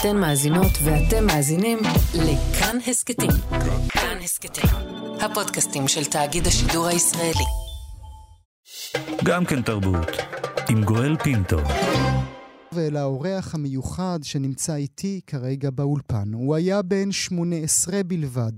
אתן מאזינות ואתם מאזינים לכאן הסכתים. כאן הסכתים, הפודקאסטים של תאגיד השידור הישראלי. גם כן תרבות, עם גואל פינטו. ולאורח המיוחד שנמצא איתי כרגע באולפן. הוא היה בן 18 בלבד.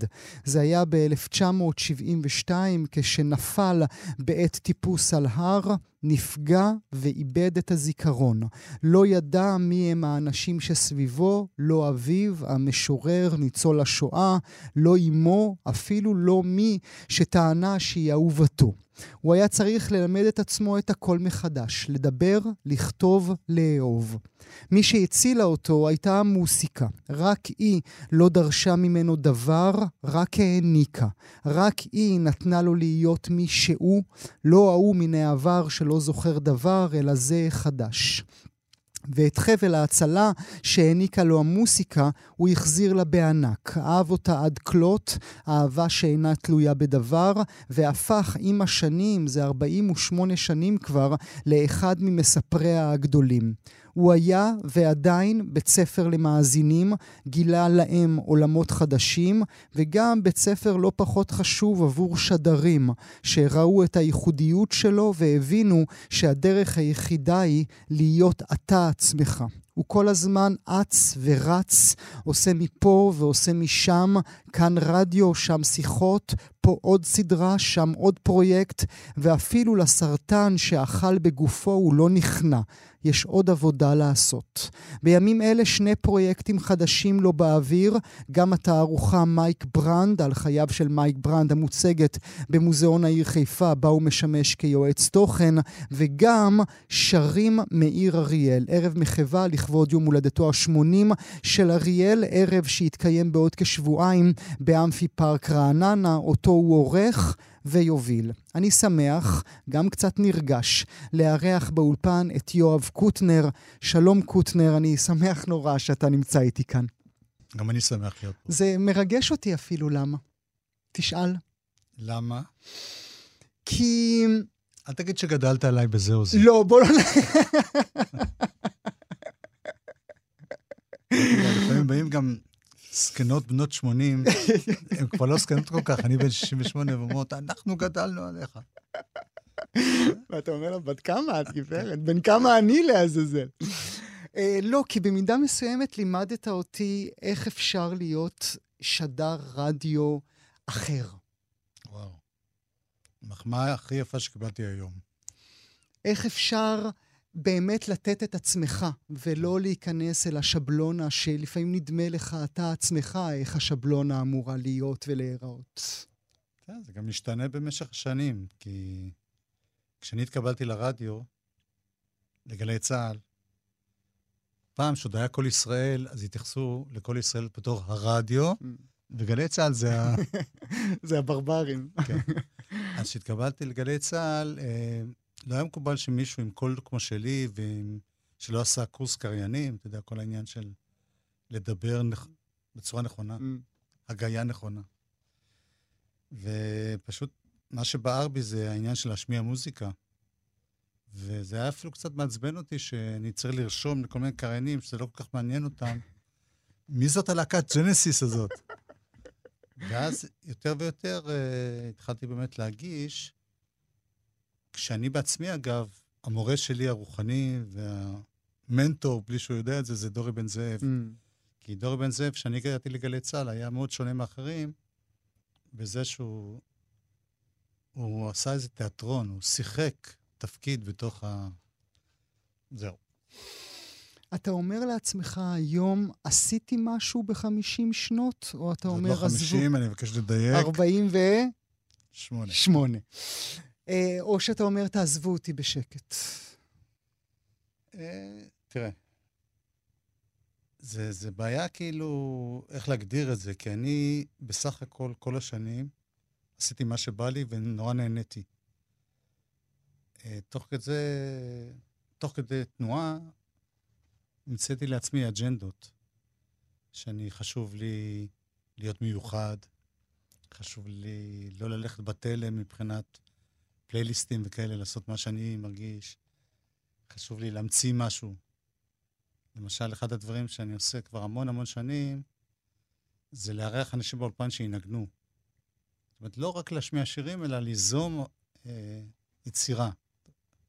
זה היה ב-1972 כשנפל בעת טיפוס על הר, נפגע ואיבד את הזיכרון. לא ידע מי הם האנשים שסביבו, לא אביו, המשורר, ניצול השואה, לא אמו, אפילו לא מי שטענה שהיא אהובתו. הוא היה צריך ללמד את עצמו את הכל מחדש, לדבר, לכתוב, לאהוב. מי שהצילה אותו הייתה המוסיקה. רק היא לא דרשה ממנו דבר, רק העניקה. רק היא נתנה לו להיות מי שהוא, לא ההוא מן העבר שלא זוכר דבר, אלא זה חדש. ואת חבל ההצלה שהעניקה לו המוסיקה, הוא החזיר לה בענק. אהב אותה עד כלות, אהבה שאינה תלויה בדבר, והפך עם השנים, זה 48 שנים כבר, לאחד ממספריה הגדולים. הוא היה ועדיין בית ספר למאזינים, גילה להם עולמות חדשים, וגם בית ספר לא פחות חשוב עבור שדרים, שראו את הייחודיות שלו והבינו שהדרך היחידה היא להיות אתה עצמך. הוא כל הזמן אץ ורץ, עושה מפה ועושה משם, כאן רדיו, שם שיחות, פה עוד סדרה, שם עוד פרויקט, ואפילו לסרטן שאכל בגופו הוא לא נכנע. יש עוד עבודה לעשות. בימים אלה שני פרויקטים חדשים לו באוויר, גם התערוכה מייק ברנט, על חייו של מייק ברנט, המוצגת במוזיאון העיר חיפה, בה הוא משמש כיועץ תוכן, וגם שרים מאיר אריאל, ערב מחווה לכבוד יום הולדתו ה-80 של אריאל, ערב שיתקיים בעוד כשבועיים באמפי פארק רעננה, אותו הוא עורך. ויוביל. אני שמח, גם קצת נרגש, לארח באולפן את יואב קוטנר. שלום קוטנר, אני שמח נורא שאתה נמצא איתי כאן. גם אני שמח להיות פה. זה מרגש אותי אפילו, למה? תשאל. למה? כי... אל תגיד שגדלת עליי בזה או זה. לא, בוא לא... לפעמים באים גם זקנות בנות 80, הן כבר לא זקנות כל כך, אני בן 68, ואומרות, אנחנו גדלנו עליך. ואתה אומר לה, בת כמה את, גברת? בן כמה אני לעזאזל? אה, לא, כי במידה מסוימת לימדת אותי איך אפשר להיות שדר רדיו אחר. וואו. מחמאה הכי יפה שקיבלתי היום. איך אפשר באמת לתת את עצמך, ולא להיכנס אל השבלונה שלפעמים נדמה לך אתה עצמך איך השבלונה אמורה להיות ולהיראות. כן, זה גם משתנה במשך השנים, כי כשאני התקבלתי לרדיו, לגלי צה"ל, פעם, שעוד היה כל ישראל, אז התייחסו לכל ישראל בתור הרדיו, mm. וגלי צה"ל זה ה... זה הברברים. כן. אז כשהתקבלתי לגלי צה"ל, אה, לא היה מקובל שמישהו עם קול כמו שלי, ושלא עשה קורס קריינים, אתה יודע, כל העניין של לדבר נכ... בצורה נכונה, mm. הגייה נכונה. ופשוט, מה שבער בי זה העניין של להשמיע מוזיקה. וזה היה אפילו קצת מעצבן אותי שאני צריך לרשום לכל מיני קריינים, שזה לא כל כך מעניין אותם. מי זאת הלהקת ג'נסיס הזאת? ואז יותר ויותר uh, התחלתי באמת להגיש כשאני בעצמי, אגב, המורה שלי הרוחני והמנטור, בלי שהוא יודע את זה, זה דורי בן זאב. Mm. כי דורי בן זאב, כשאני הגעתי לגלי צה"ל, היה מאוד שונה מאחרים בזה שהוא הוא עשה איזה תיאטרון, הוא שיחק תפקיד בתוך ה... זהו. אתה אומר לעצמך היום, עשיתי משהו בחמישים שנות, או אתה אומר, עזבו... זה לא חמישים, אני מבקש לדייק. ארבעים ו... שמונה. שמונה. אה, או שאתה אומר, תעזבו אותי בשקט? אה, תראה, זה, זה בעיה כאילו, איך להגדיר את זה, כי אני בסך הכל, כל השנים, עשיתי מה שבא לי ונורא נהניתי. אה, תוך כדי, תוך כדי תנועה, המצאתי לעצמי אג'נדות, שאני, חשוב לי להיות מיוחד, חשוב לי לא ללכת בתלם מבחינת פלייליסטים וכאלה, לעשות מה שאני מרגיש. חשוב לי להמציא משהו. למשל, אחד הדברים שאני עושה כבר המון המון שנים, זה לארח אנשים באולפן שינגנו. זאת אומרת, לא רק להשמיע שירים, אלא ליזום אה, יצירה.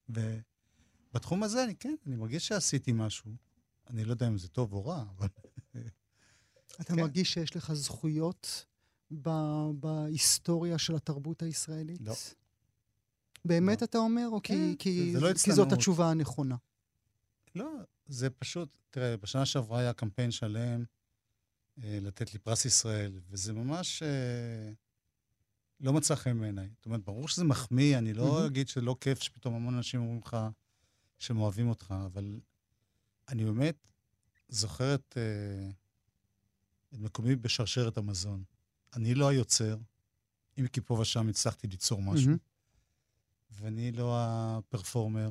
ובתחום הזה, אני כן, אני מרגיש שעשיתי משהו. אני לא יודע אם זה טוב או רע, אבל... אתה כן. מרגיש שיש לך זכויות ב- בהיסטוריה של התרבות הישראלית? לא. באמת לא. אתה אומר, או כי, כן, כי, זה לא כי זאת. התשובה הנכונה? לא, זה פשוט, תראה, בשנה שעברה היה קמפיין שלם אה, לתת לי פרס ישראל, וזה ממש אה, לא מצא חן בעיניי. זאת אומרת, ברור שזה מחמיא, אני לא. אגיד שלא כיף שפתאום המון אנשים אומרים לך שהם אוהבים אותך, אבל אני באמת זוכר את, אה, את מקומי בשרשרת המזון. אני לא היוצר, אם כי פה ושם הצלחתי ליצור משהו. ואני לא הפרפורמר.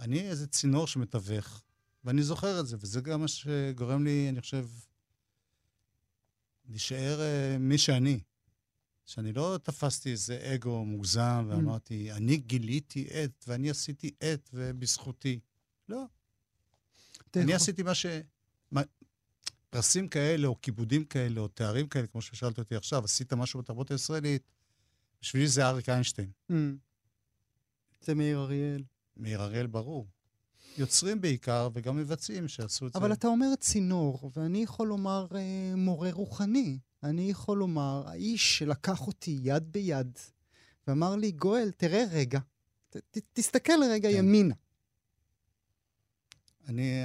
אני איזה צינור שמתווך, ואני זוכר את זה, וזה גם מה שגורם לי, אני חושב, להישאר uh, מי שאני. שאני לא תפסתי איזה אגו מוגזם ואמרתי, אני גיליתי את, ואני עשיתי את, ובזכותי. לא. אני יכול- עשיתי מה ש... מה... פרסים כאלה, או כיבודים כאלה, או תארים כאלה, כמו ששאלת אותי עכשיו, עשית משהו בתרבות הישראלית, בשבילי זה אריק איינשטיין. אמ, זה מאיר אריאל. מאיר אריאל ברור. יוצרים בעיקר, וגם מבצעים שעשו את זה. אבל אתה אומר צינור, ואני יכול לומר אה, מורה רוחני. אני יכול לומר, האיש שלקח אותי יד ביד ואמר לי, גואל, תראה רגע, ת, ת, תסתכל רגע כן. ימינה. אני,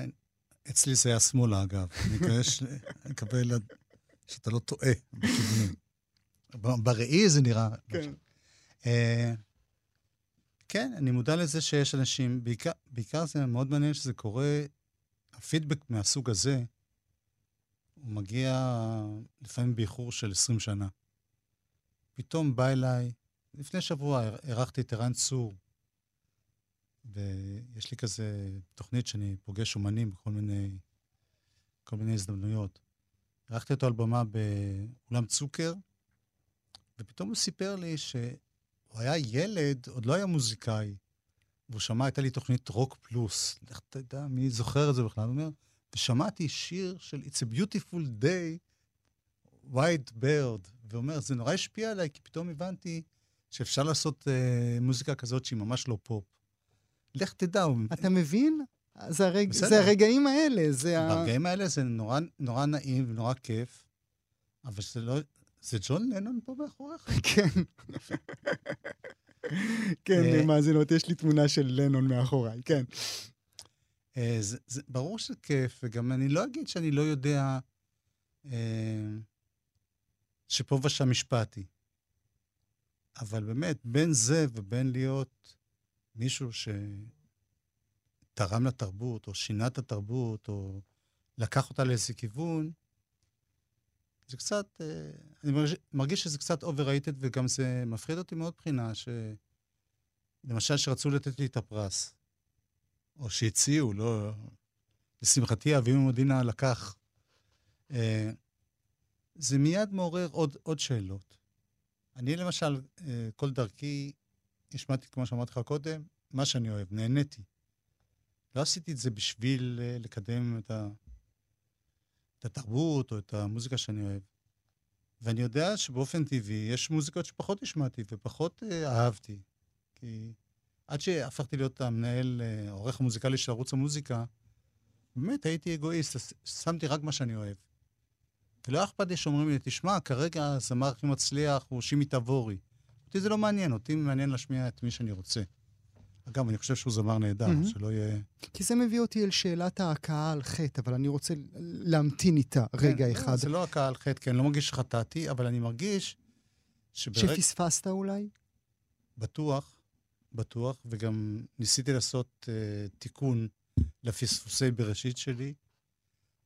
אצלי זה היה שמאלה, אגב. אני מקווה ש- שאתה לא טועה בכיוונים. בראי זה נראה... כן. כן, אני מודע לזה שיש אנשים, בעיקר, בעיקר זה מאוד מעניין שזה קורה, הפידבק מהסוג הזה, הוא מגיע לפעמים באיחור של 20 שנה. פתאום בא אליי, לפני שבוע אירחתי את ערן צור, ויש לי כזה תוכנית שאני פוגש אומנים בכל מיני, כל מיני הזדמנויות. אירחתי אותו על במה באולם צוקר, ופתאום הוא סיפר לי שהוא היה ילד, עוד לא היה מוזיקאי, והוא שמע, הייתה לי תוכנית רוק פלוס. לך תדע, מי זוכר את זה בכלל? הוא אומר, ושמעתי שיר של It's a Beautiful Day, White Bird, ואומר, זה נורא השפיע עליי, כי פתאום הבנתי שאפשר לעשות uh, מוזיקה כזאת שהיא ממש לא פופ. לך תדע, הוא... אתה מבין? זה, הרג... בסדר. זה הרגעים האלה, זה ה... ברגעים האלה זה נורא, נורא נעים ונורא כיף, אבל זה לא... זה ג'ון לנון פה מאחוריך? כן. כן, אה, מאזינות, יש לי תמונה של לנון מאחוריי, כן. אה, זה, זה, ברור שזה כיף, וגם אני לא אגיד שאני לא יודע אה, שפה ושם השפעתי. אבל באמת, בין זה ובין להיות מישהו שתרם לתרבות, או שינה את התרבות, או לקח אותה לאיזה כיוון, זה קצת, אה, אני מרגיש, מרגיש שזה קצת overrated, וגם זה מפחיד אותי מאוד מבחינה, ש... למשל, שרצו לתת לי את הפרס. או שהציעו, לא... לשמחתי, אביב מדינה לקח. אה, זה מיד מעורר עוד, עוד שאלות. אני למשל, אה, כל דרכי, השמעתי, כמו שאמרתי לך קודם, מה שאני אוהב, נהניתי. לא עשיתי את זה בשביל לקדם את, ה, את התרבות או את המוזיקה שאני אוהב. ואני יודע שבאופן טבעי יש מוזיקות שפחות השמעתי ופחות אה, אהבתי. כי עד שהפכתי להיות המנהל, אה, העורך המוזיקלי של ערוץ המוזיקה, באמת הייתי אגואיסט, שמתי רק מה שאני אוהב. ולא היה אכפת לי שאומרים לי, תשמע, כרגע הזמר הכי מצליח הוא שימי תבורי. אותי זה לא מעניין, אותי מעניין להשמיע את מי שאני רוצה. אגב, אני חושב שהוא זמר נהדר, מהמם. שלא יהיה... כי זה מביא אותי אל שאלת ההכאה על חטא, אבל אני רוצה להמתין איתה רגע כן, אחד. זה לא הקהל חטא, כי אני לא מרגיש שחטאתי, אבל אני מרגיש שברגע... שפספסת אולי? בטוח, בטוח, וגם ניסיתי לעשות uh, תיקון לפספוסי בראשית שלי,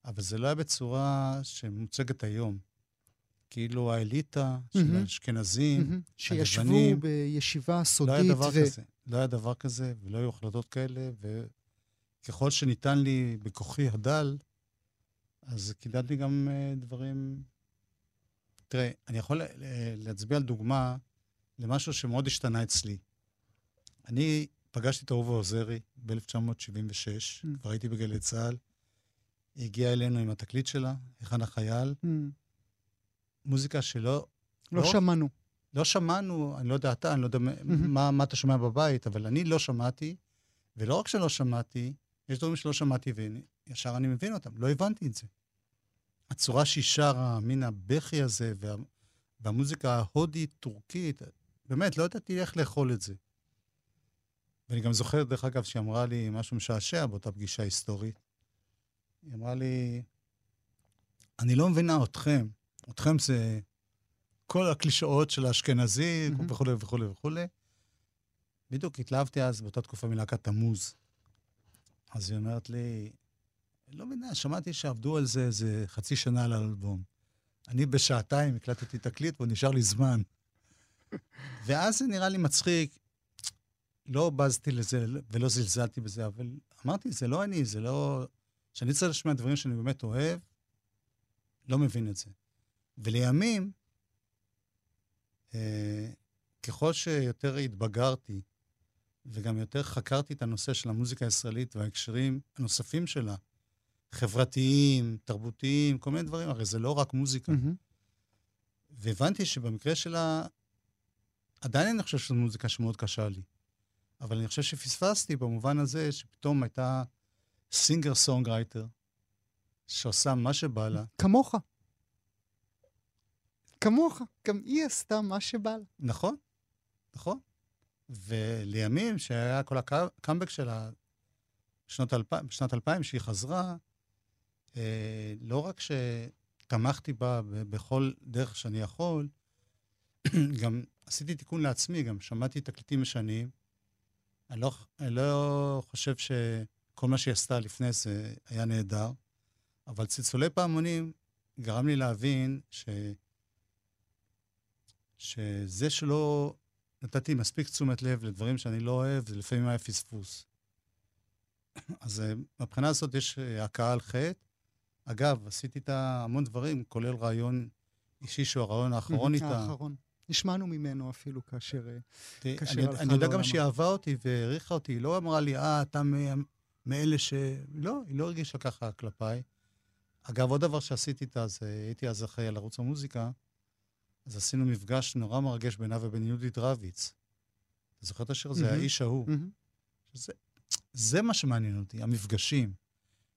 אבל זה לא היה בצורה שמוצגת היום. כאילו האליטה של. האשכנזים, מהמם. שישבו הלבנים. בישיבה לא היה סודית. דבר ו- כזה. לא היה דבר כזה, ולא היו החלטות כאלה, וככל שניתן לי בכוחי הדל, אז קידמתי גם uh, דברים... תראה, אני יכול uh, להצביע על דוגמה למשהו שמאוד השתנה אצלי. אני פגשתי את אהובה עוזרי ב-1976, Mm. כבר הייתי בגלי צה"ל. היא הגיעה אלינו עם התקליט שלה, היכן החייל, Mm. מוזיקה שלא... לא לא- שמענו. לא שמענו, אני לא יודע אתה, אני לא יודע. מה, מה אתה שומע בבית, אבל אני לא שמעתי, ולא רק שלא שמעתי, יש דברים שלא שמעתי וישר אני מבין אותם, לא הבנתי את זה. הצורה שהיא שרה, מין הבכי הזה, וה, והמוזיקה ההודית-טורקית, באמת, לא ידעתי איך לאכול את זה. ואני גם זוכר, דרך אגב, שהיא אמרה לי משהו משעשע באותה פגישה היסטורית. היא אמרה לי, אני לא מבינה אתכם, אתכם זה כל הקלישאות של האשכנזי מהמם. וכולי וכולי וכולי. בדיוק התלהבתי אז באותה תקופה מלהקת תמוז. אז היא אומרת לי, לא מבינה, שמעתי שעבדו על זה איזה חצי שנה על האלבום. אני בשעתיים הקלטתי תקליט והוא נשאר לי זמן. ואז זה נראה לי מצחיק. לא בזתי לזה ולא זלזלתי בזה, אבל אמרתי, זה לא אני, זה לא... כשאני צריך לשמוע דברים שאני באמת אוהב, לא מבין את זה. ולימים, ככל שיותר התבגרתי, וגם יותר חקרתי את הנושא של המוזיקה הישראלית וההקשרים הנוספים שלה, חברתיים, תרבותיים, כל מיני דברים, הרי זה לא רק מוזיקה. מהמם. והבנתי שבמקרה שלה, עדיין אני חושב שזו מוזיקה שמאוד קשה לי. אבל אני חושב שפספסתי במובן הזה שפתאום הייתה singer songwriter, שעושה מה שבא לה. כמוך. כמוך. גם היא עשתה מה שבא לה. נכון, נכון. ולימים, שהיה כל הקאמבק שלה בשנות 2000, בשנת 2000, שהיא חזרה, אה, לא רק שתמכתי בה בכל דרך שאני יכול, גם עשיתי תיקון לעצמי, גם שמעתי תקליטים ישנים. אני לא, אני לא חושב שכל מה שהיא עשתה לפני זה היה נהדר, אבל צלצולי פעמונים גרם לי להבין ש... שזה שלא נתתי מספיק תשומת לב לדברים שאני לא אוהב, זה לפעמים היה פספוס. אז אה, מהבחינה הזאת יש אה, הכאה על חטא. אגב, עשיתי איתה המון דברים, כולל רעיון אישי שהוא הרעיון האחרון. איתה. האחרון. נשמענו ממנו אפילו כאשר... אה, אני, יודע. גם שהיא אהבה אותי והעריכה אותי, היא לא אמרה לי, אה, אתה מאלה ש... לא, היא לא הרגישה ככה כלפיי. אגב, עוד דבר שעשיתי איתה, זה הייתי אז אחראי על ערוץ המוזיקה, אז עשינו מפגש נורא מרגש בינה ובין יהודית רביץ. אתה זוכר את השיר הזה? מהמם. האיש ההוא. מהמם. שזה, זה מה שמעניין אותי, המפגשים.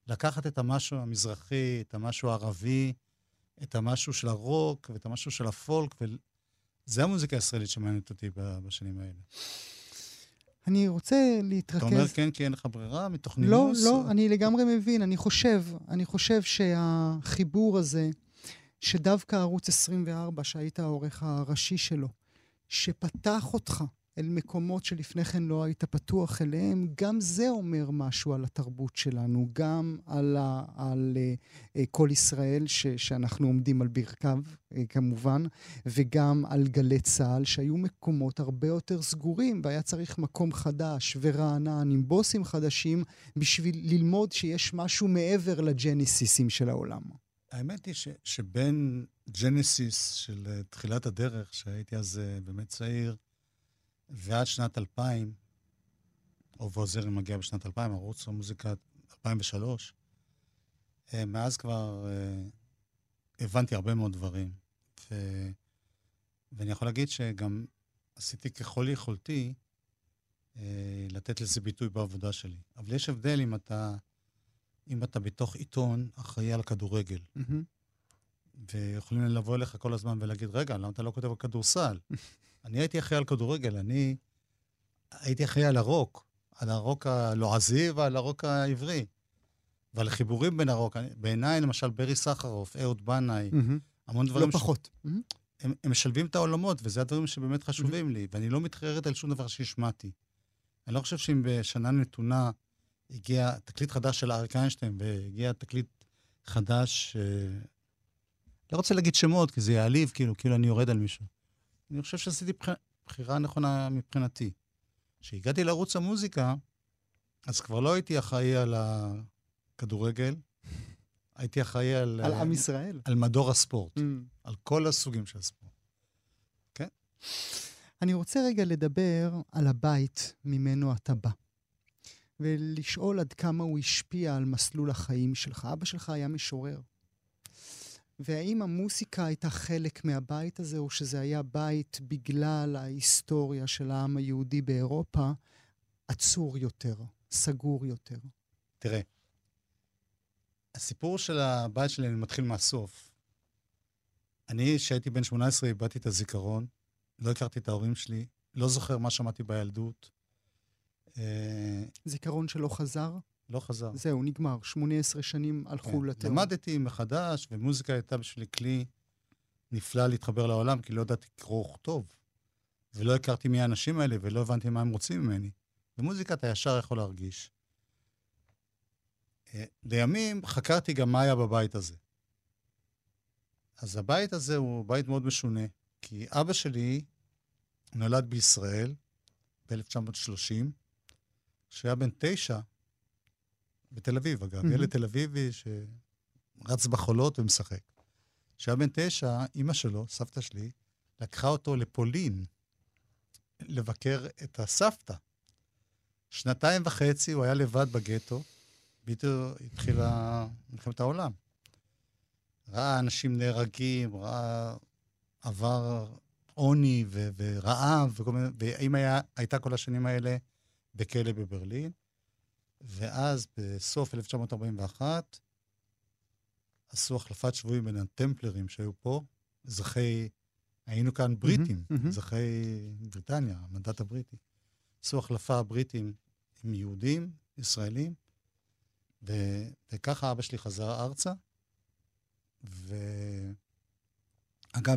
לקחת את המשהו המזרחי, את המשהו הערבי, את המשהו של הרוק ואת המשהו של הפולק, וזה המוזיקה הישראלית שמעניינת אותי בשנים האלה. אני רוצה להתרכז... אתה אומר כן כי אין לך ברירה מתוך לא, נימוס? לא, או- אני לגמרי מבין. אני חושב, אני חושב שהחיבור הזה, שדווקא ערוץ 24, שהיית העורך הראשי שלו, שפתח אותך אל מקומות שלפני כן לא היית פתוח אליהם, גם זה אומר משהו על התרבות שלנו, גם על, ה, על uh, uh, כל ישראל, ש, שאנחנו עומדים על ברכיו, uh, כמובן, וגם על גלי צה"ל, שהיו מקומות הרבה יותר סגורים, והיה צריך מקום חדש ורענן, עם בוסים חדשים, בשביל ללמוד שיש משהו מעבר לג'ניסיסים של העולם. האמת היא ש, שבין ג'נסיס של uh, תחילת הדרך, שהייתי אז uh, באמת צעיר, ועד שנת 2000, או ועוזר מגיע בשנת 2000, ערוץ המוזיקה 2003, uh, מאז כבר הבנתי הרבה מאוד דברים. ו, ואני יכול להגיד שגם עשיתי ככל יכולתי לתת לזה ביטוי בעבודה שלי. אבל יש הבדל אם אתה, אם אתה בתוך עיתון אחראי על כדורגל. ויכולים לבוא אליך כל הזמן ולהגיד, רגע, למה אתה לא כותב על כדורסל? אני הייתי אחראי על כדורגל, אני הייתי אחראי על הרוק, על הרוק הלועזי ועל הרוק העברי. ועל חיבורים בין הרוק. בעיניי, למשל, ברי סחרוף, אהוד בנאי, המון דברים... לא פחות. הם, הם משלבים את העולמות, וזה הדברים שבאמת חשובים לי, ואני לא מתחררת על שום דבר שהשמעתי. אני לא חושב שאם בשנה נתונה הגיע תקליט חדש של אריק איינשטיין, והגיע תקליט חדש, אה, לא רוצה להגיד שמות, כי זה יעליב, כאילו, כאילו אני יורד על מישהו. אני חושב שעשיתי בח... בחירה נכונה מבחינתי. כשהגעתי לערוץ המוזיקה, אז כבר לא הייתי אחראי על הכדורגל, הייתי אחראי על, על אה, עם ישראל. על מדור הספורט. Mm. על כל הסוגים של הספורט. אני רוצה רגע לדבר על הבית ממנו אתה בא. ולשאול עד כמה הוא השפיע על מסלול החיים שלך. אבא שלך היה משורר. והאם המוסיקה הייתה חלק מהבית הזה, או שזה היה בית בגלל ההיסטוריה של העם היהודי באירופה, עצור יותר, סגור יותר? תראה, הסיפור של הבית שלי מתחיל מהסוף. אני, כשהייתי בן 18, איבדתי את הזיכרון, לא הכרתי את ההורים שלי, לא זוכר מה שמעתי בילדות. זיכרון שלא חזר? לא חזר. זהו, נגמר. 18 שנים הלכו כן. לתאום. למדתי מחדש, ומוזיקה הייתה בשבילי כלי נפלא להתחבר לעולם, כי לא ידעתי קרוא וכתוב. ולא הכרתי מי האנשים האלה, ולא הבנתי מה הם רוצים ממני. במוזיקה אתה ישר יכול להרגיש. אה, לימים חקרתי גם מה היה בבית הזה. אז הבית הזה הוא בית מאוד משונה, כי אבא שלי נולד בישראל ב-1930, כשהיה בן תשע, בתל אביב, אגב, mm-hmm. ילד תל אביבי שרץ בחולות ומשחק. כשהיה בן תשע, אימא שלו, סבתא שלי, לקחה אותו לפולין לבקר את הסבתא. שנתיים וחצי הוא היה לבד בגטו, בדיוק התחילה מלחמת העולם. ראה אנשים נהרגים, ראה עבר עוני ו- ורעב, וכל מיני, והאמא הייתה כל השנים האלה בכלא בברלין. ואז בסוף 1941 עשו החלפת שבויים בין הטמפלרים שהיו פה, אזרחי, היינו כאן בריטים, אזרחי בריטניה, המנדט הבריטי. עשו החלפה בריטים עם יהודים, ישראלים, ו... וככה אבא שלי חזר ארצה. ואגב,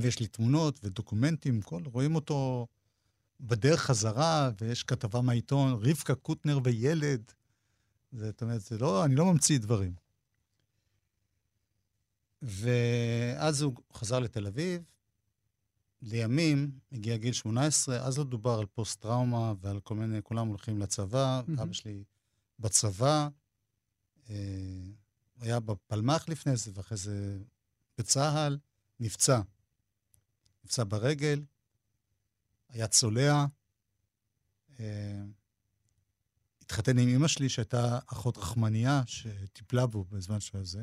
יש לי תמונות ודוקומנטים, כל, רואים אותו בדרך חזרה, ויש כתבה מהעיתון, רבקה קוטנר וילד, זאת אומרת, זה לא, אני לא ממציא דברים. ואז הוא חזר לתל אביב. לימים, הגיע גיל 18, אז לא דובר על פוסט-טראומה ועל כל מיני, כולם הולכים לצבא, mm-hmm. אבא שלי בצבא, אה, היה בפלמ"ח לפני זה, ואחרי זה בצה"ל, נפצע. נפצע ברגל, היה צולע. אה, התחתן עם אמא שלי, שהייתה אחות רחמנייה, שטיפלה בו בזמן שהיה זה.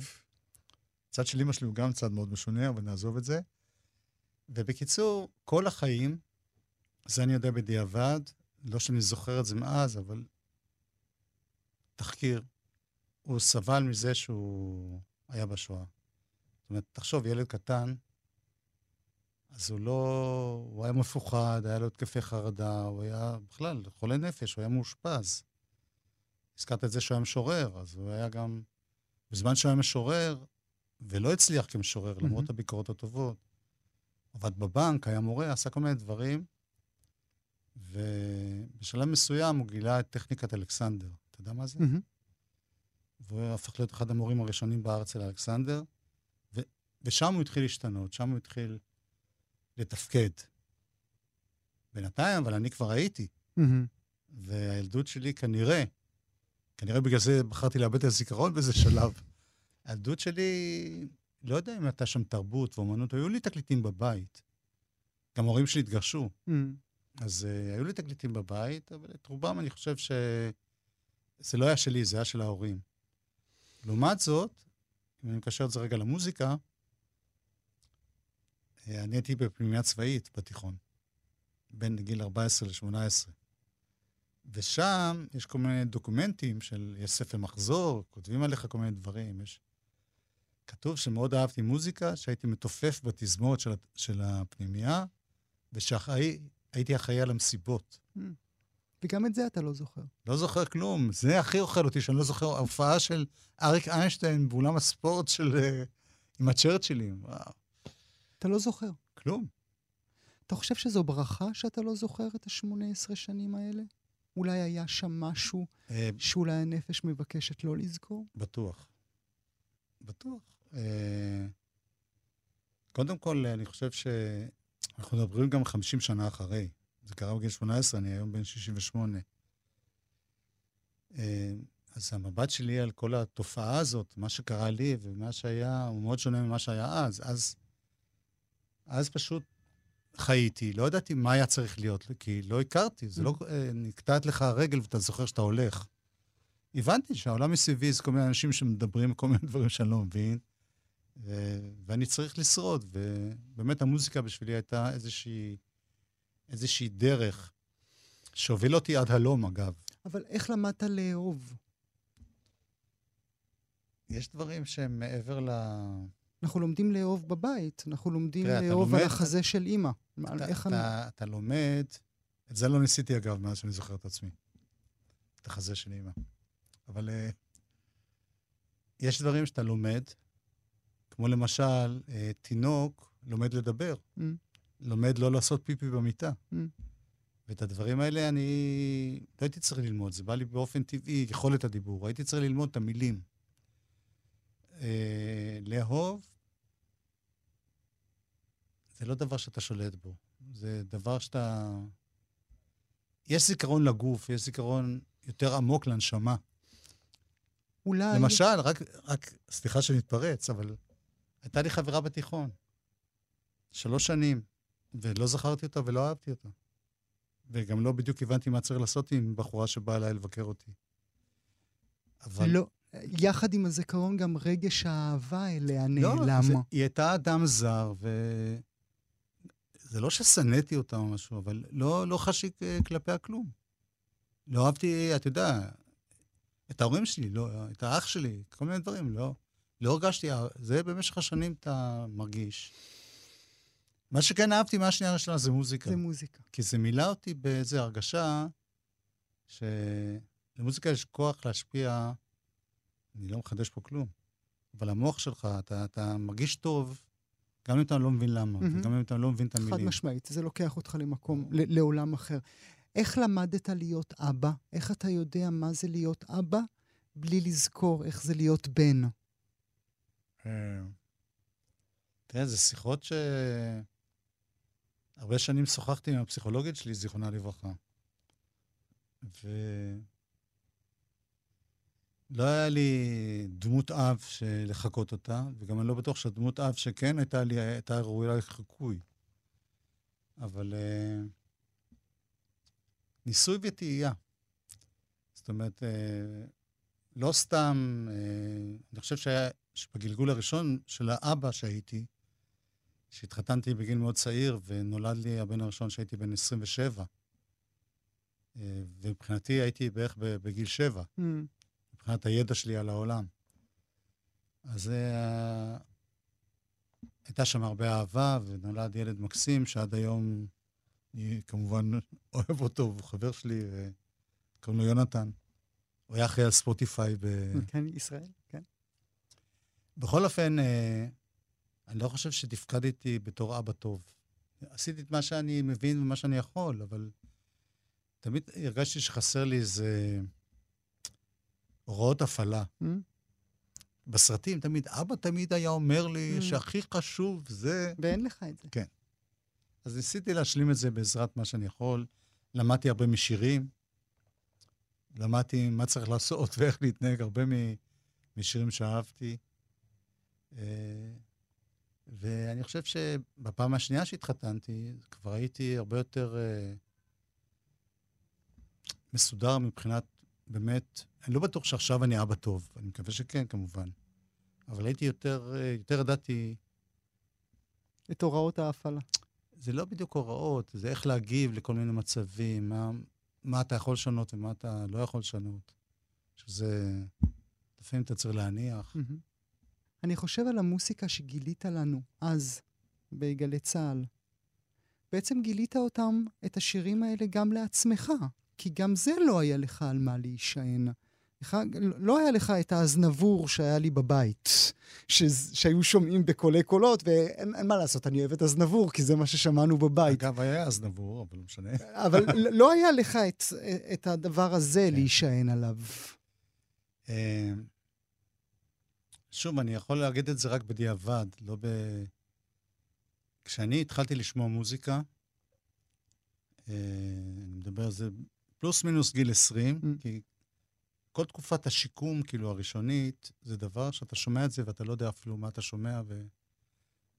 הצד של אמא שלי הוא גם צד מאוד משונה, אבל נעזוב את זה. ובקיצור, כל החיים, זה אני יודע בדיעבד, לא שאני זוכר את זה מאז, אבל תחקיר, הוא סבל מזה שהוא היה בשואה. זאת אומרת, תחשוב, ילד קטן, אז הוא לא... הוא היה מפוחד, היה לו התקפי חרדה, הוא היה בכלל חולה נפש, הוא היה מאושפז. הזכרת את זה שהוא היה משורר, אז הוא היה גם... בזמן שהוא היה משורר, ולא הצליח כמשורר, למרות הביקורות הטובות, עבד בבנק, היה מורה, עשה כל מיני דברים, ובשלב מסוים הוא גילה את טכניקת אלכסנדר. אתה יודע מה זה? והוא הפך להיות אחד המורים הראשונים בארץ של אלכסנדר, ו- ושם הוא התחיל להשתנות, שם הוא התחיל לתפקד. בינתיים, אבל אני כבר הייתי. והילדות שלי כנראה כנראה בגלל זה בחרתי לאבד את הזיכרון באיזה שלב. הילדות שלי, לא יודע אם הייתה שם תרבות ואומנות, היו לי תקליטים בבית. גם ההורים שלי התגרשו. Mm. אז uh, היו לי תקליטים בבית, אבל את רובם אני חושב שזה לא היה שלי, זה היה של ההורים. לעומת זאת, אם אני מקשר את זה רגע למוזיקה, אני הייתי בפנימייה צבאית בתיכון, בין גיל 14 ל-18. ושם יש כל מיני דוקומנטים של, יש ספר מחזור, כותבים עליך כל מיני דברים. יש... כתוב שמאוד אהבתי מוזיקה, שהייתי מתופף בתזמורת של, של הפנימייה, ושהייתי אחראי על המסיבות. Mm. וגם את זה אתה לא זוכר. לא זוכר כלום. זה הכי אוכל אותי, שאני לא זוכר. ההופעה של אריק איינשטיין באולם הספורט של... אה, עם הצ'רצ'ילים, וואו. אתה לא זוכר. כלום. אתה חושב שזו ברכה שאתה לא זוכר את ה-18 שנים האלה? אולי היה שם משהו אה, שאולי הנפש מבקשת לא לזכור? בטוח. בטוח. אה, קודם כל, אני חושב שאנחנו מדברים גם 50 שנה אחרי. זה קרה בגיל 18, אני היום בן 68. אה, אז המבט שלי על כל התופעה הזאת, מה שקרה לי ומה שהיה, הוא מאוד שונה ממה שהיה אז. אז, אז פשוט חייתי, לא ידעתי מה היה צריך להיות, כי לא הכרתי, זה לא. אה, נקטעת לך הרגל ואתה זוכר שאתה הולך. הבנתי שהעולם מסביבי זה כל מיני אנשים שמדברים כל מיני דברים שאני לא מבין, ו... ואני צריך לשרוד. ובאמת המוזיקה בשבילי הייתה איזושהי, איזושהי דרך שהוביל אותי עד הלום, אגב. אבל איך למדת לאהוב? יש דברים שהם מעבר ל... אנחנו לומדים לאהוב בבית, אנחנו לומדים תראה, אתה לאהוב לומד- על החזה של אימא. אתה, איך אני... אתה, אתה לומד, את זה לא ניסיתי אגב, מאז שאני זוכר את עצמי. את החזה של אימא. אבל uh, יש דברים שאתה לומד, כמו למשל, uh, תינוק לומד לדבר, Mm. לומד לא לעשות פיפי במיטה. Mm. ואת הדברים האלה אני לא הייתי צריך ללמוד, זה בא לי באופן טבעי, יכולת הדיבור. הייתי צריך ללמוד את המילים. אה, לאהוב, זה לא דבר שאתה שולט בו. זה דבר שאתה... יש זיכרון לגוף, יש זיכרון יותר עמוק לנשמה. אולי... למשל, רק, רק, סליחה שאני מתפרץ, אבל הייתה לי חברה בתיכון, שלוש שנים, ולא זכרתי אותה ולא אהבתי אותה. וגם לא בדיוק הבנתי מה צריך לעשות עם בחורה שבאה אליי לבקר אותי. אבל... לא, יחד עם הזיכרון גם רגש האהבה אליה לא, נעלם. זה, היא הייתה אדם זר, ו... זה לא ששנאתי אותה או משהו, אבל לא, לא חשי אה, כלפיה כלום. לא אהבתי, אתה יודע, את ההורים שלי, לא, את האח שלי, כל מיני דברים, לא, לא הרגשתי, זה במשך השנים אתה מרגיש. מה שכן אהבתי מהשנייה הראשונה זה מוזיקה. זה מוזיקה. כי זה מילא אותי באיזו הרגשה שלמוזיקה יש כוח להשפיע, אני לא מחדש פה כלום, אבל המוח שלך, אתה, אתה מרגיש טוב, גם אם אתה לא מבין למה, מהמם. וגם אם אתה לא מבין את המילים. חד משמעית, זה לוקח אותך למקום, ל- לעולם אחר. איך למדת להיות אבא? איך אתה יודע מה זה להיות אבא בלי לזכור איך זה להיות בן? אה, תראה, זה שיחות ש... הרבה שנים שוחחתי עם הפסיכולוגית שלי, זיכרונה לברכה. ו... לא היה לי דמות אב לחקות אותה, וגם אני לא בטוח שהדמות אב שכן הייתה לי, הייתה ראויה לחיקוי. אבל uh, ניסוי וטעייה. זאת אומרת, uh, לא סתם, uh, אני חושב שהיה, שבגלגול הראשון של האבא שהייתי, שהתחתנתי בגיל מאוד צעיר, ונולד לי הבן הראשון שהייתי בן 27, uh, ומבחינתי הייתי בערך בגיל 7. Mm. מבחינת הידע שלי על העולם. אז uh, הייתה שם הרבה אהבה, ונולד ילד מקסים, שעד היום אני כמובן אוהב אותו, הוא חבר שלי, קוראים לו יונתן. הוא היה אחראי על ספוטיפיי ב... כן, ישראל, כן. בכל אופן, uh, אני לא חושב שתפקדתי בתור אבא טוב. עשיתי את מה שאני מבין ומה שאני יכול, אבל תמיד הרגשתי שחסר לי איזה... הוראות הפעלה. Mm. בסרטים תמיד, אבא תמיד היה אומר לי Mm. שהכי חשוב זה... ואין לך את זה. אז ניסיתי להשלים את זה בעזרת מה שאני יכול. למדתי הרבה משירים, למדתי מה צריך לעשות ואיך להתנהג, הרבה משירים שאהבתי. אה, ואני חושב שבפעם השנייה שהתחתנתי, כבר הייתי הרבה יותר אה, מסודר מבחינת, באמת, אני לא בטוח שעכשיו אני אבא טוב, אני מקווה שכן, כמובן. אבל הייתי יותר, אה, יותר ידעתי את הוראות ההפעלה. זה לא בדיוק הוראות, זה איך להגיב לכל מיני מצבים, מה, מה אתה יכול לשנות ומה אתה לא יכול לשנות. שזה, לפעמים אתה צריך להניח. מהמם. אני חושב על המוסיקה שגילית לנו אז, בגלי צה"ל. בעצם גילית אותם, את השירים האלה, גם לעצמך, כי גם זה לא היה לך על מה להישען. לך, לא היה לך את האזנבור שהיה לי בבית, ש, שהיו שומעים בקולי קולות, ואין אין מה לעשות, אני אוהב את אזנבור, כי זה מה ששמענו בבית. אגב, היה אז נבור, אבל לא משנה. אבל לא היה לך את, את הדבר הזה להישען עליו. אה, שוב, אני יכול להגיד את זה רק בדיעבד, לא ב... כשאני התחלתי לשמוע מוזיקה, אה, אני מדבר על זה פלוס מינוס גיל 20, Mm. כי כל תקופת השיקום, כאילו, הראשונית, זה דבר שאתה שומע את זה ואתה לא יודע אפילו מה אתה שומע, ו...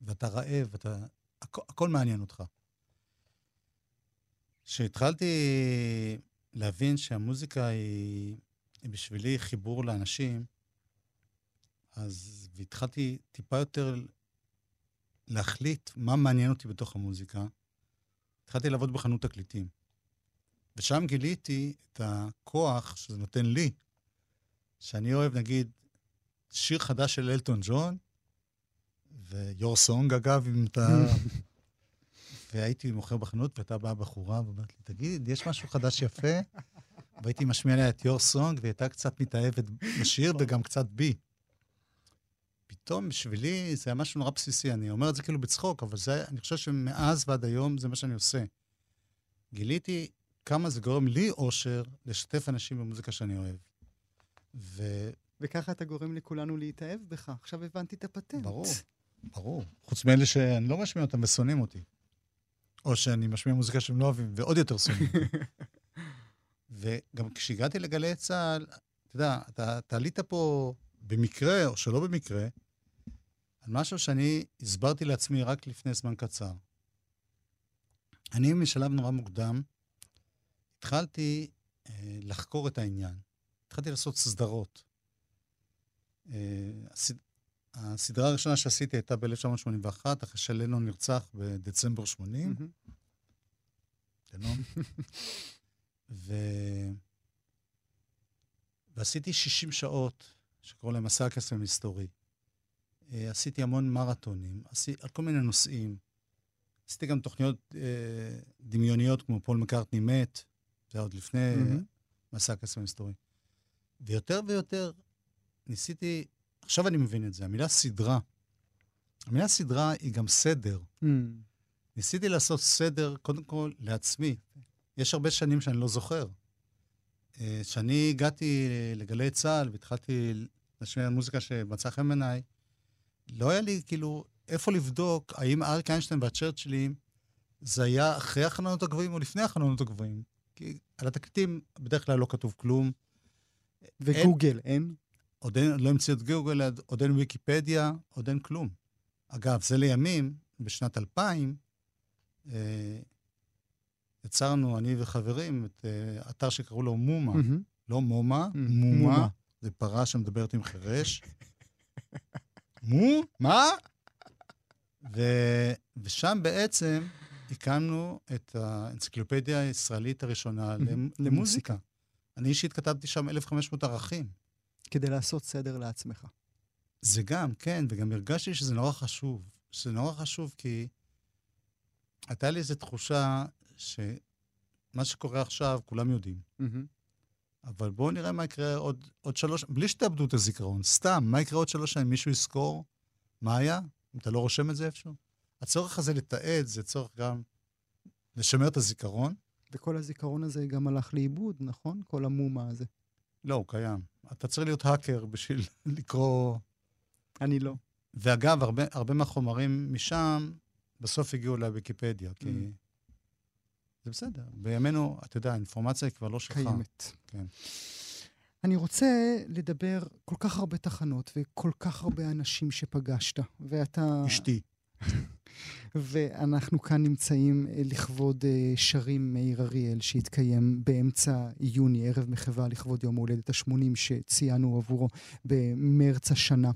ואתה רעב, ואתה... הכ... הכל מעניין אותך. כשהתחלתי להבין שהמוזיקה היא, היא בשבילי חיבור לאנשים, אז והתחלתי טיפה יותר להחליט מה מעניין אותי בתוך המוזיקה. התחלתי לעבוד בחנות תקליטים. ושם גיליתי את הכוח שזה נותן לי, שאני אוהב, נגיד, שיר חדש של אלטון ג'ון, ו-your song, אגב, אם אתה... והייתי מוכר בחנות, והייתה באה בחורה ואומרת לי, תגיד, יש משהו חדש יפה? והייתי משמיע לה את your song, והיא הייתה קצת מתאהבת בשיר וגם קצת בי. פתאום בשבילי זה היה משהו נורא בסיסי. אני אומר את זה כאילו בצחוק, אבל זה, אני חושב שמאז ועד היום זה מה שאני עושה. גיליתי כמה זה גורם לי אושר לשתף אנשים במוזיקה שאני אוהב. ו... וככה אתה גורם לכולנו להתאהב בך. עכשיו הבנתי את הפטנט. ברור, ברור. חוץ מאלה שאני לא משמיע אותם ושונאים אותי. או שאני משמיע מוזיקה שהם לא אוהבים, ועוד יותר שונאים. וגם כשהגעתי לגלי צה"ל, אתה יודע, אתה, אתה עלית פה במקרה או שלא במקרה, על משהו שאני הסברתי לעצמי רק לפני זמן קצר. אני משלב נורא מוקדם, התחלתי אה, לחקור את העניין. התחלתי לעשות סדרות. אה, הסד... הסדרה הראשונה שעשיתי הייתה ב-1981, אחרי שלנון נרצח בדצמבר 80. שלום. ו... ועשיתי 60 שעות, שקוראים להם מסע הקסם היסטורי. אה, עשיתי המון מרתונים, עשיתי, על כל מיני נושאים. עשיתי גם תוכניות אה, דמיוניות כמו פול מקארטני מת, זה עוד לפני mm-hmm. מסע הקסם היסטורי. ויותר ויותר ניסיתי, עכשיו אני מבין את זה, המילה סדרה. המילה סדרה היא גם סדר. Mm. ניסיתי לעשות סדר, קודם כל, לעצמי. יש הרבה שנים שאני לא זוכר. כשאני אה, הגעתי לגלי צה"ל והתחלתי להשמיע מוזיקה שמצאה חן בעיניי, לא היה לי כאילו איפה לבדוק האם אריק איינשטיין והצ'רצ'ילים זה היה אחרי החלונות הגבוהים או לפני החלונות הגבוהים. כי על התקליטים בדרך כלל לא כתוב כלום. וגוגל, אין? אין? עוד אין, לא המציאו את גוגל, עוד אין ויקיפדיה, עוד אין כלום. אגב, זה לימים, בשנת 2000, אה, יצרנו, אני וחברים, את אה, אתר שקראו לו מומה. Mm-hmm. לא מומה, mm-hmm. מומה. זה פרה שמדברת עם חירש. מו? מה? ו... ושם בעצם הקמנו את האנציקלופדיה הישראלית הראשונה למוזיקה. אני אישית כתבתי שם 1,500 ערכים. כדי לעשות סדר לעצמך. זה גם, כן, וגם הרגשתי שזה נורא חשוב. שזה נורא חשוב כי הייתה לי איזו תחושה שמה שקורה עכשיו, כולם יודעים. אבל בואו נראה מה יקרה עוד, עוד שלוש, בלי שתאבדו את הזיכרון, סתם, מה יקרה עוד שלוש שנים? מישהו יזכור מה היה? אם אתה לא רושם את זה איפשהו? הצורך הזה לתעד זה צורך גם לשמר את הזיכרון. וכל הזיכרון הזה גם הלך לאיבוד, נכון? כל המומה הזה. לא, הוא קיים. אתה צריך להיות האקר בשביל לקרוא... אני לא. ואגב, הרבה, הרבה מהחומרים משם בסוף הגיעו לוויקיפדיה, כי... Mm. זה בסדר. בימינו, אתה יודע, האינפורמציה היא כבר לא שלך. קיימת. כן. אני רוצה לדבר כל כך הרבה תחנות וכל כך הרבה אנשים שפגשת, ואתה... אשתי. ואנחנו כאן נמצאים אה, לכבוד אה, שרים מאיר אריאל, שהתקיים באמצע יוני, ערב מחווה לכבוד יום ההולדת ה-80 שציינו עבורו במרץ השנה.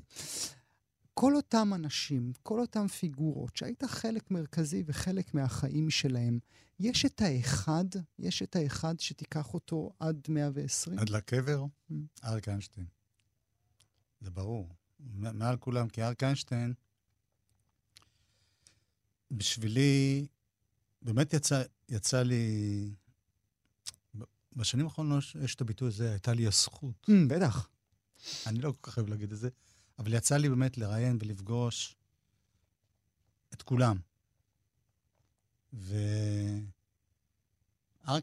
כל אותם אנשים, כל אותם פיגורות, שהיית חלק מרכזי וחלק מהחיים שלהם, יש את האחד, יש את האחד שתיקח אותו עד 120? עד לקבר? Mm. אריק איינשטיין. זה ברור. מעל כולם, כי אריק איינשטיין, בשבילי, באמת יצא, יצא לי... בשנים האחרונות יש את הביטוי הזה, הייתה לי הזכות. Mm, בטח. אני לא כל כך אוהב להגיד את זה, אבל יצא לי באמת לראיין ולפגוש את כולם. ואריק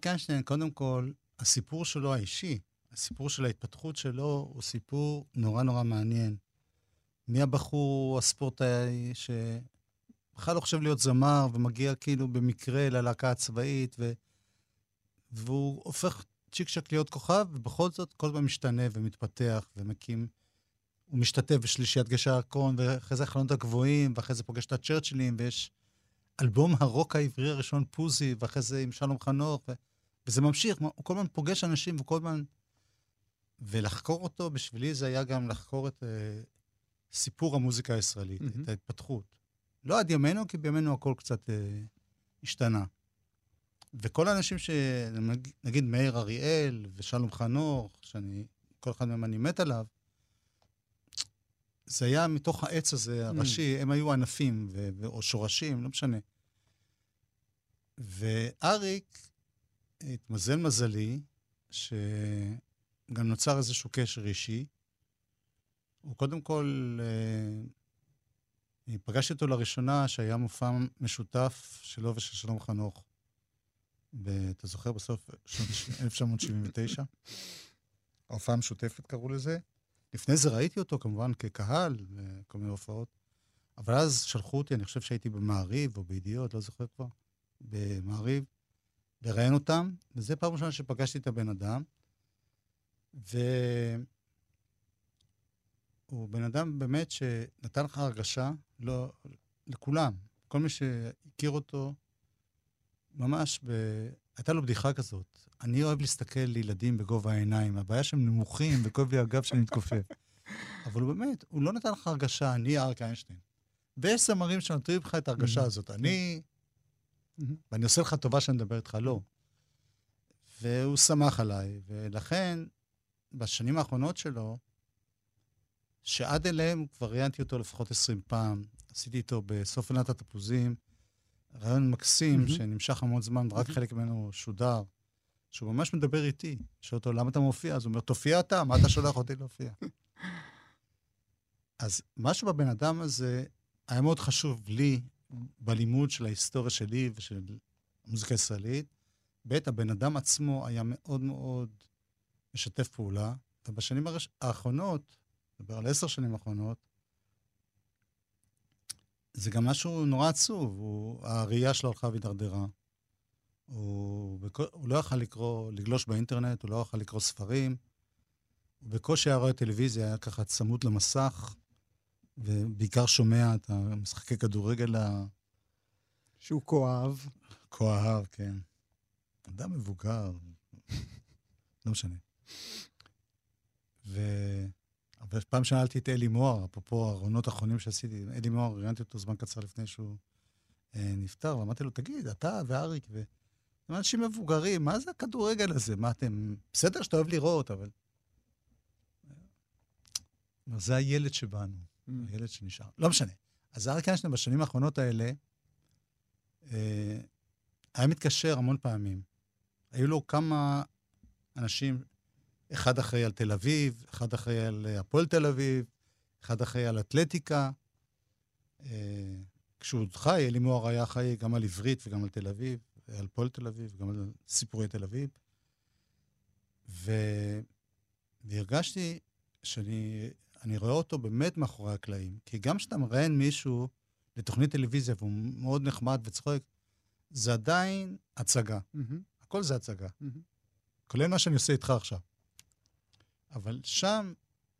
איינשטיין, קודם כל, הסיפור שלו האישי, הסיפור של ההתפתחות שלו, הוא סיפור נורא נורא מעניין. מי הבחור הספורטאי שבכלל לא חושב להיות זמר ומגיע כאילו במקרה ללהקה הצבאית, ו... והוא הופך צ'יק צ'ק להיות כוכב, ובכל זאת כל הזמן משתנה ומתפתח ומקים הוא משתתף בשלישיית גשר הקרון, ואחרי זה החלונות הגבוהים, ואחרי זה פוגש את הצ'רצ'ילים, ויש אלבום הרוק העברי הראשון, פוזי, ואחרי זה עם שלום חנוך, ו... וזה ממשיך, הוא כל הזמן פוגש אנשים, וכל הזמן ולחקור אותו, בשבילי זה היה גם לחקור את uh, סיפור המוזיקה הישראלית, מהמם. את ההתפתחות. לא עד ימינו, כי בימינו הכל קצת uh, השתנה. וכל האנשים ש... נגיד- מאיר אריאל ושלום חנוך, שאני, כל אחד מהם אני מת עליו, זה היה מתוך העץ הזה, הראשי, הם היו ענפים, ו... או שורשים, לא משנה. ואריק, התמזל מזלי, שגם נוצר איזשהו קשר אישי. הוא קודם כל, אה, פגשתי אותו לראשונה, שהיה מופע משותף שלו ושל שלום חנוך. אתה זוכר, בסוף שנות 1979? ההופעה המשותפת קראו לזה. לפני זה ראיתי אותו כמובן כקהל, בכל מיני הופעות. אבל אז שלחו אותי, אני חושב שהייתי במעריב או בידיעות, לא זוכר כבר, במעריב, לראיין אותם, וזו פעם ראשונה שפגשתי את הבן אדם. והוא בן אדם באמת שנתן לך הרגשה, לא, לכולם, כל מי שהכיר אותו, ממש, ב... הייתה לו בדיחה כזאת. אני אוהב להסתכל לילדים בגובה העיניים, הבעיה שהם נמוכים וכואב לי הגב שאני מתכופף. אבל הוא באמת, הוא לא נתן לך הרגשה, אני אריק איינשטיין. ויש זמרים שנותנים לך את ההרגשה Mhm. הזאת. אני, מהמם. ואני עושה לך טובה שאני מדבר איתך, לא. והוא שמח עליי, ולכן, בשנים האחרונות שלו, שעד אליהם כבר ראיינתי אותו לפחות 20 פעם, עשיתי איתו בסוף עונת התפוזים, רעיון מקסים מהמם. שנמשך המון זמן, ורק חלק ממנו שודר, שהוא ממש מדבר איתי. שואל אותו, למה אתה מופיע? אז הוא אומר, תופיע אתה, מה אתה שולח אותי להופיע? אז משהו בבן אדם הזה היה מאוד חשוב לי בלימוד של ההיסטוריה שלי ושל המוזיקה הישראלית. ב', הבן אדם עצמו היה מאוד מאוד משתף פעולה, ובשנים הרש... האחרונות, מדבר על עשר שנים האחרונות, זה גם משהו נורא עצוב. הוא, הראייה שלו הלכה והידרדרה. הוא, הוא לא יכל לקרוא, לגלוש באינטרנט, הוא לא יכל לקרוא ספרים. הוא בקושי היה רואה טלוויזיה, היה ככה צמוד למסך, ובעיקר שומע את המשחקי כדורגל שהוא כואב. הכה אהב, כן. אדם מבוגר, לא משנה. ו... אבל פעם שאלתי את אלי מוהר, אפרופו הארונות האחרונים שעשיתי, אלי מוהר, ראיינתי אותו זמן קצר לפני שהוא אה, נפטר, ואמרתי לו, תגיד, אתה ואריק, ו... הם אנשים מבוגרים, מה זה הכדורגל הזה? מה אתם... בסדר שאתה אוהב לראות, אבל... זה הילד שבנו, הילד שנשאר. לא משנה. אז אריק איינשטיין בשנים האחרונות האלה, אה, היה מתקשר המון פעמים. היו לו כמה אנשים, אחד אחראי על תל אביב, אחד אחראי על אה, הפועל תל אביב, אחד אחראי על אתלטיקה. אה, כשהוא עוד חי, אלי מוהר היה חי גם על עברית וגם על תל אביב, על פועל תל אביב, גם על סיפורי תל אביב. ו... והרגשתי שאני אני רואה אותו באמת מאחורי הקלעים. כי גם כשאתה מראיין מישהו לתוכנית טלוויזיה והוא מאוד נחמד וצוחק, זה עדיין הצגה. מהמם. הכל זה הצגה. מהמם. כולל מה שאני עושה איתך עכשיו. אבל שם,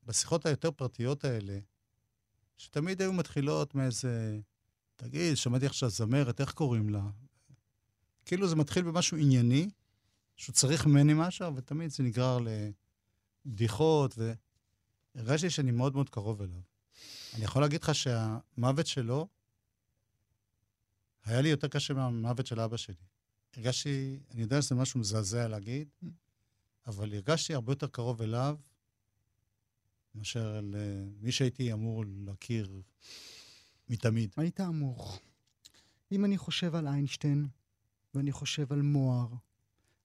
בשיחות היותר פרטיות האלה, שתמיד היו מתחילות מאיזה, תגיד, שמעתי עכשיו זמרת, איך קוראים לה? כאילו זה מתחיל במשהו ענייני, שהוא צריך ממני משהו, ותמיד זה נגרר לבדיחות, והרגשתי שאני מאוד מאוד קרוב אליו. אני יכול להגיד לך שהמוות שלו היה לי יותר קשה מהמוות של אבא שלי. הרגשתי, אני יודע שזה משהו מזעזע להגיד, אבל הרגשתי הרבה יותר קרוב אליו מאשר למי שהייתי אמור להכיר מתמיד. היית אמור. אם אני חושב על איינשטיין, ואני חושב על מוהר,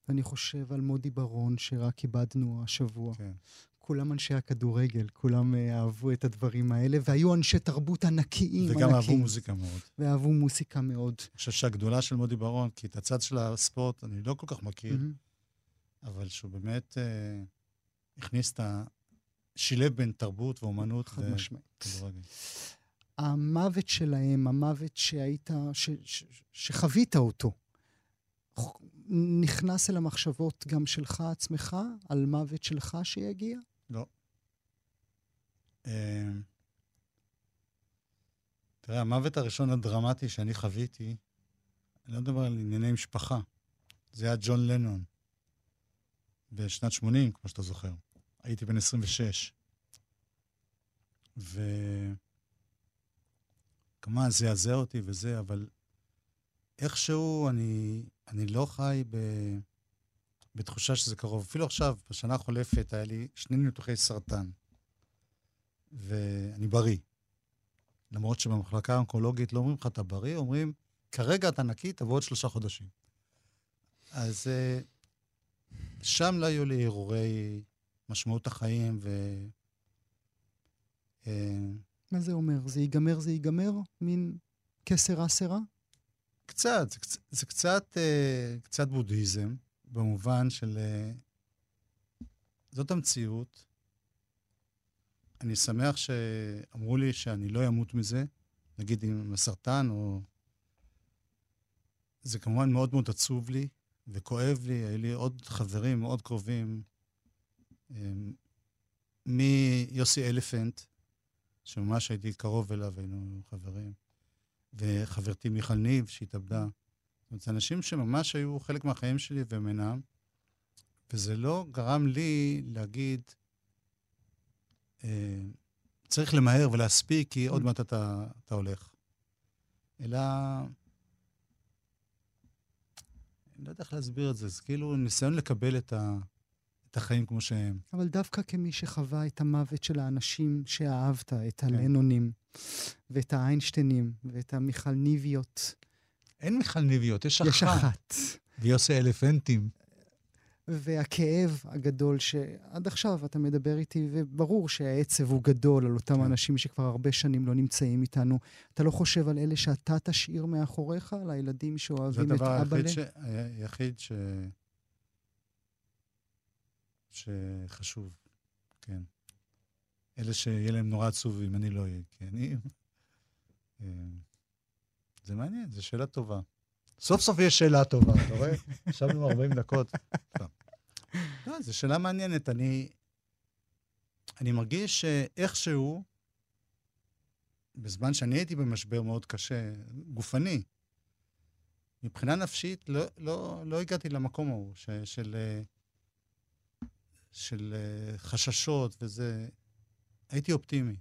ואני חושב על מודי ברון, שרק איבדנו השבוע, כן. כולם אנשי הכדורגל, כולם אה, אהבו את הדברים האלה, והיו אנשי תרבות ענקיים, וגם ענקים. אהבו מוזיקה מאוד. ואהבו מוזיקה מאוד. אני חושב שהגדולה של מודי ברון, כי את הצד של הספורט אני לא כל כך מכיר, מהמם. אבל שהוא באמת אה, הכניס את ה... שילב בין תרבות ואומנות חד משמעית. המוות שלהם, המוות שהיית, ש, ש, שחווית אותו, נכנס אל המחשבות גם שלך עצמך, על מוות שלך שיגיע? לא. אה, תראה, המוות הראשון הדרמטי שאני חוויתי, אני לא מדבר על ענייני משפחה, זה היה ג'ון לנון, בשנת 80, כמו שאתה זוכר. הייתי בן 26. וכמובן, זעזע אותי וזה, אבל איכשהו אני, אני לא חי ב... בתחושה שזה קרוב. אפילו עכשיו, בשנה החולפת, היה לי שני ניתוחי סרטן, ואני בריא. למרות שבמחלקה האונקולוגית לא אומרים לך, אתה בריא, אומרים, כרגע אתה נקי, תבוא עוד שלושה חודשים. אז אה, שם לא היו לי הרהורי משמעות החיים, ו... אה, מה זה אומר? זה ייגמר, זה ייגמר? מין כסר אסרה? קצת, זה, זה קצת, אה, קצת בודהיזם, במובן של... זאת המציאות. אני שמח שאמרו לי שאני לא אמות מזה, נגיד עם הסרטן, או... זה כמובן מאוד מאוד עצוב לי וכואב לי. היו לי עוד חברים מאוד קרובים, מיוסי אלפנט, שממש הייתי קרוב אליו, היינו חברים, וחברתי מיכל ניב, שהתאבדה. זאת אומרת, אנשים שממש היו חלק מהחיים שלי והם אינם, וזה לא גרם לי להגיד, אה, צריך למהר ולהספיק, כי עוד מעט אתה, אתה הולך. אלא... אני לא יודע איך להסביר את זה, זה כאילו ניסיון לקבל את, ה, את החיים כמו שהם. אבל דווקא כמי שחווה את המוות של האנשים שאהבת, את כן. הלנונים, ואת האיינשטיינים, ואת המיכל ניביות. אין מיכל ניביות, יש אחת. יש אחת. ויוסי אלפנטים. והכאב הגדול שעד עכשיו אתה מדבר איתי, וברור שהעצב הוא גדול על אותם כן. אנשים שכבר הרבה שנים לא נמצאים איתנו. אתה לא חושב על אלה שאתה תשאיר מאחוריך, על הילדים שאוהבים את אבאלה? זה הדבר היחיד ש... שחשוב, כן. אלה שיהיה להם נורא עצוב אם אני לא אהיה, כי אני... אה, זה מעניין, זו שאלה טובה. סוף סוף יש שאלה טובה, אתה רואה? ישבנו 40 דקות. לא, זו שאלה מעניינת. אני, אני מרגיש שאיכשהו, בזמן שאני הייתי במשבר מאוד קשה, גופני, מבחינה נפשית לא, לא, לא הגעתי למקום ההוא ש, של, של חששות וזה. הייתי אופטימי.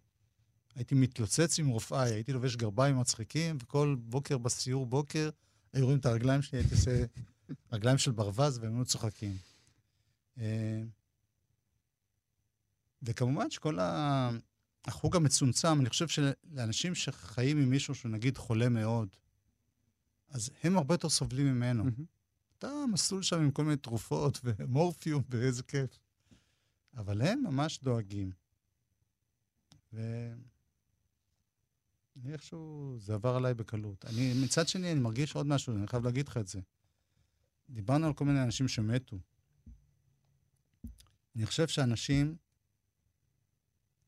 הייתי מתלוצץ עם רופאיי, הייתי לובש גרביים מצחיקים, וכל בוקר בסיור בוקר היו רואים את הרגליים שלי, הייתי עושה רגליים של ברווז והם היו צוחקים. אה, וכמובן שכל החוג המצומצם, אני חושב שלאנשים שחיים עם מישהו שהוא נגיד חולה מאוד, אז הם הרבה יותר סובלים ממנו. Mm-hmm. אתה מסלול שם עם כל מיני תרופות ומורפיום, ואיזה כיף. אבל הם ממש דואגים. ו... אני איכשהו, זה עבר עליי בקלות. אני, מצד שני, אני מרגיש עוד משהו, אני חייב להגיד לך את זה. דיברנו על כל מיני אנשים שמתו. אני חושב שאנשים,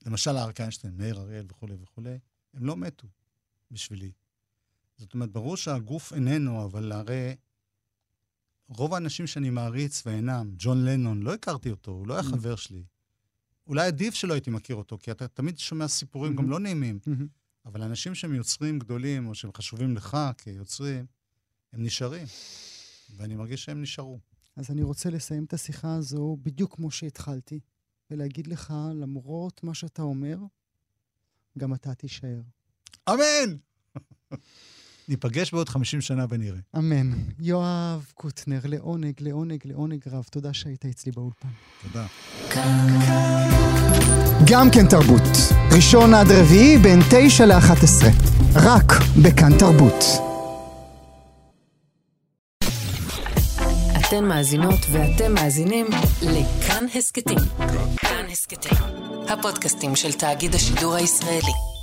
למשל אריק איינשטיין, מאיר אריאל וכולי וכולי, הם לא מתו בשבילי. זאת אומרת, ברור שהגוף איננו, אבל הרי רוב האנשים שאני מעריץ ואינם, ג'ון לנון, לא הכרתי אותו, הוא לא היה mm-hmm. חבר שלי. אולי עדיף שלא הייתי מכיר אותו, כי אתה תמיד שומע סיפורים mm-hmm. גם לא נעימים. Mm-hmm. אבל אנשים שהם יוצרים גדולים, או שהם חשובים לך כיוצרים, הם נשארים. ואני מרגיש שהם נשארו. אז אני רוצה לסיים את השיחה הזו בדיוק כמו שהתחלתי, ולהגיד לך, למרות מה שאתה אומר, גם אתה תישאר. אמן! ניפגש בעוד 50 שנה ונראה. אמן. יואב קוטנר, לעונג, לעונג, לעונג רב. תודה שהיית אצלי באולפן. תודה. גם כן תרבות. ראשון עד רביעי בין 9 ל-11. רק בכאן תרבות. אתן מאזינות ואתם מאזינים לכאן הסכתים. כאן הסכתים, הפודקאסטים של תאגיד השידור הישראלי.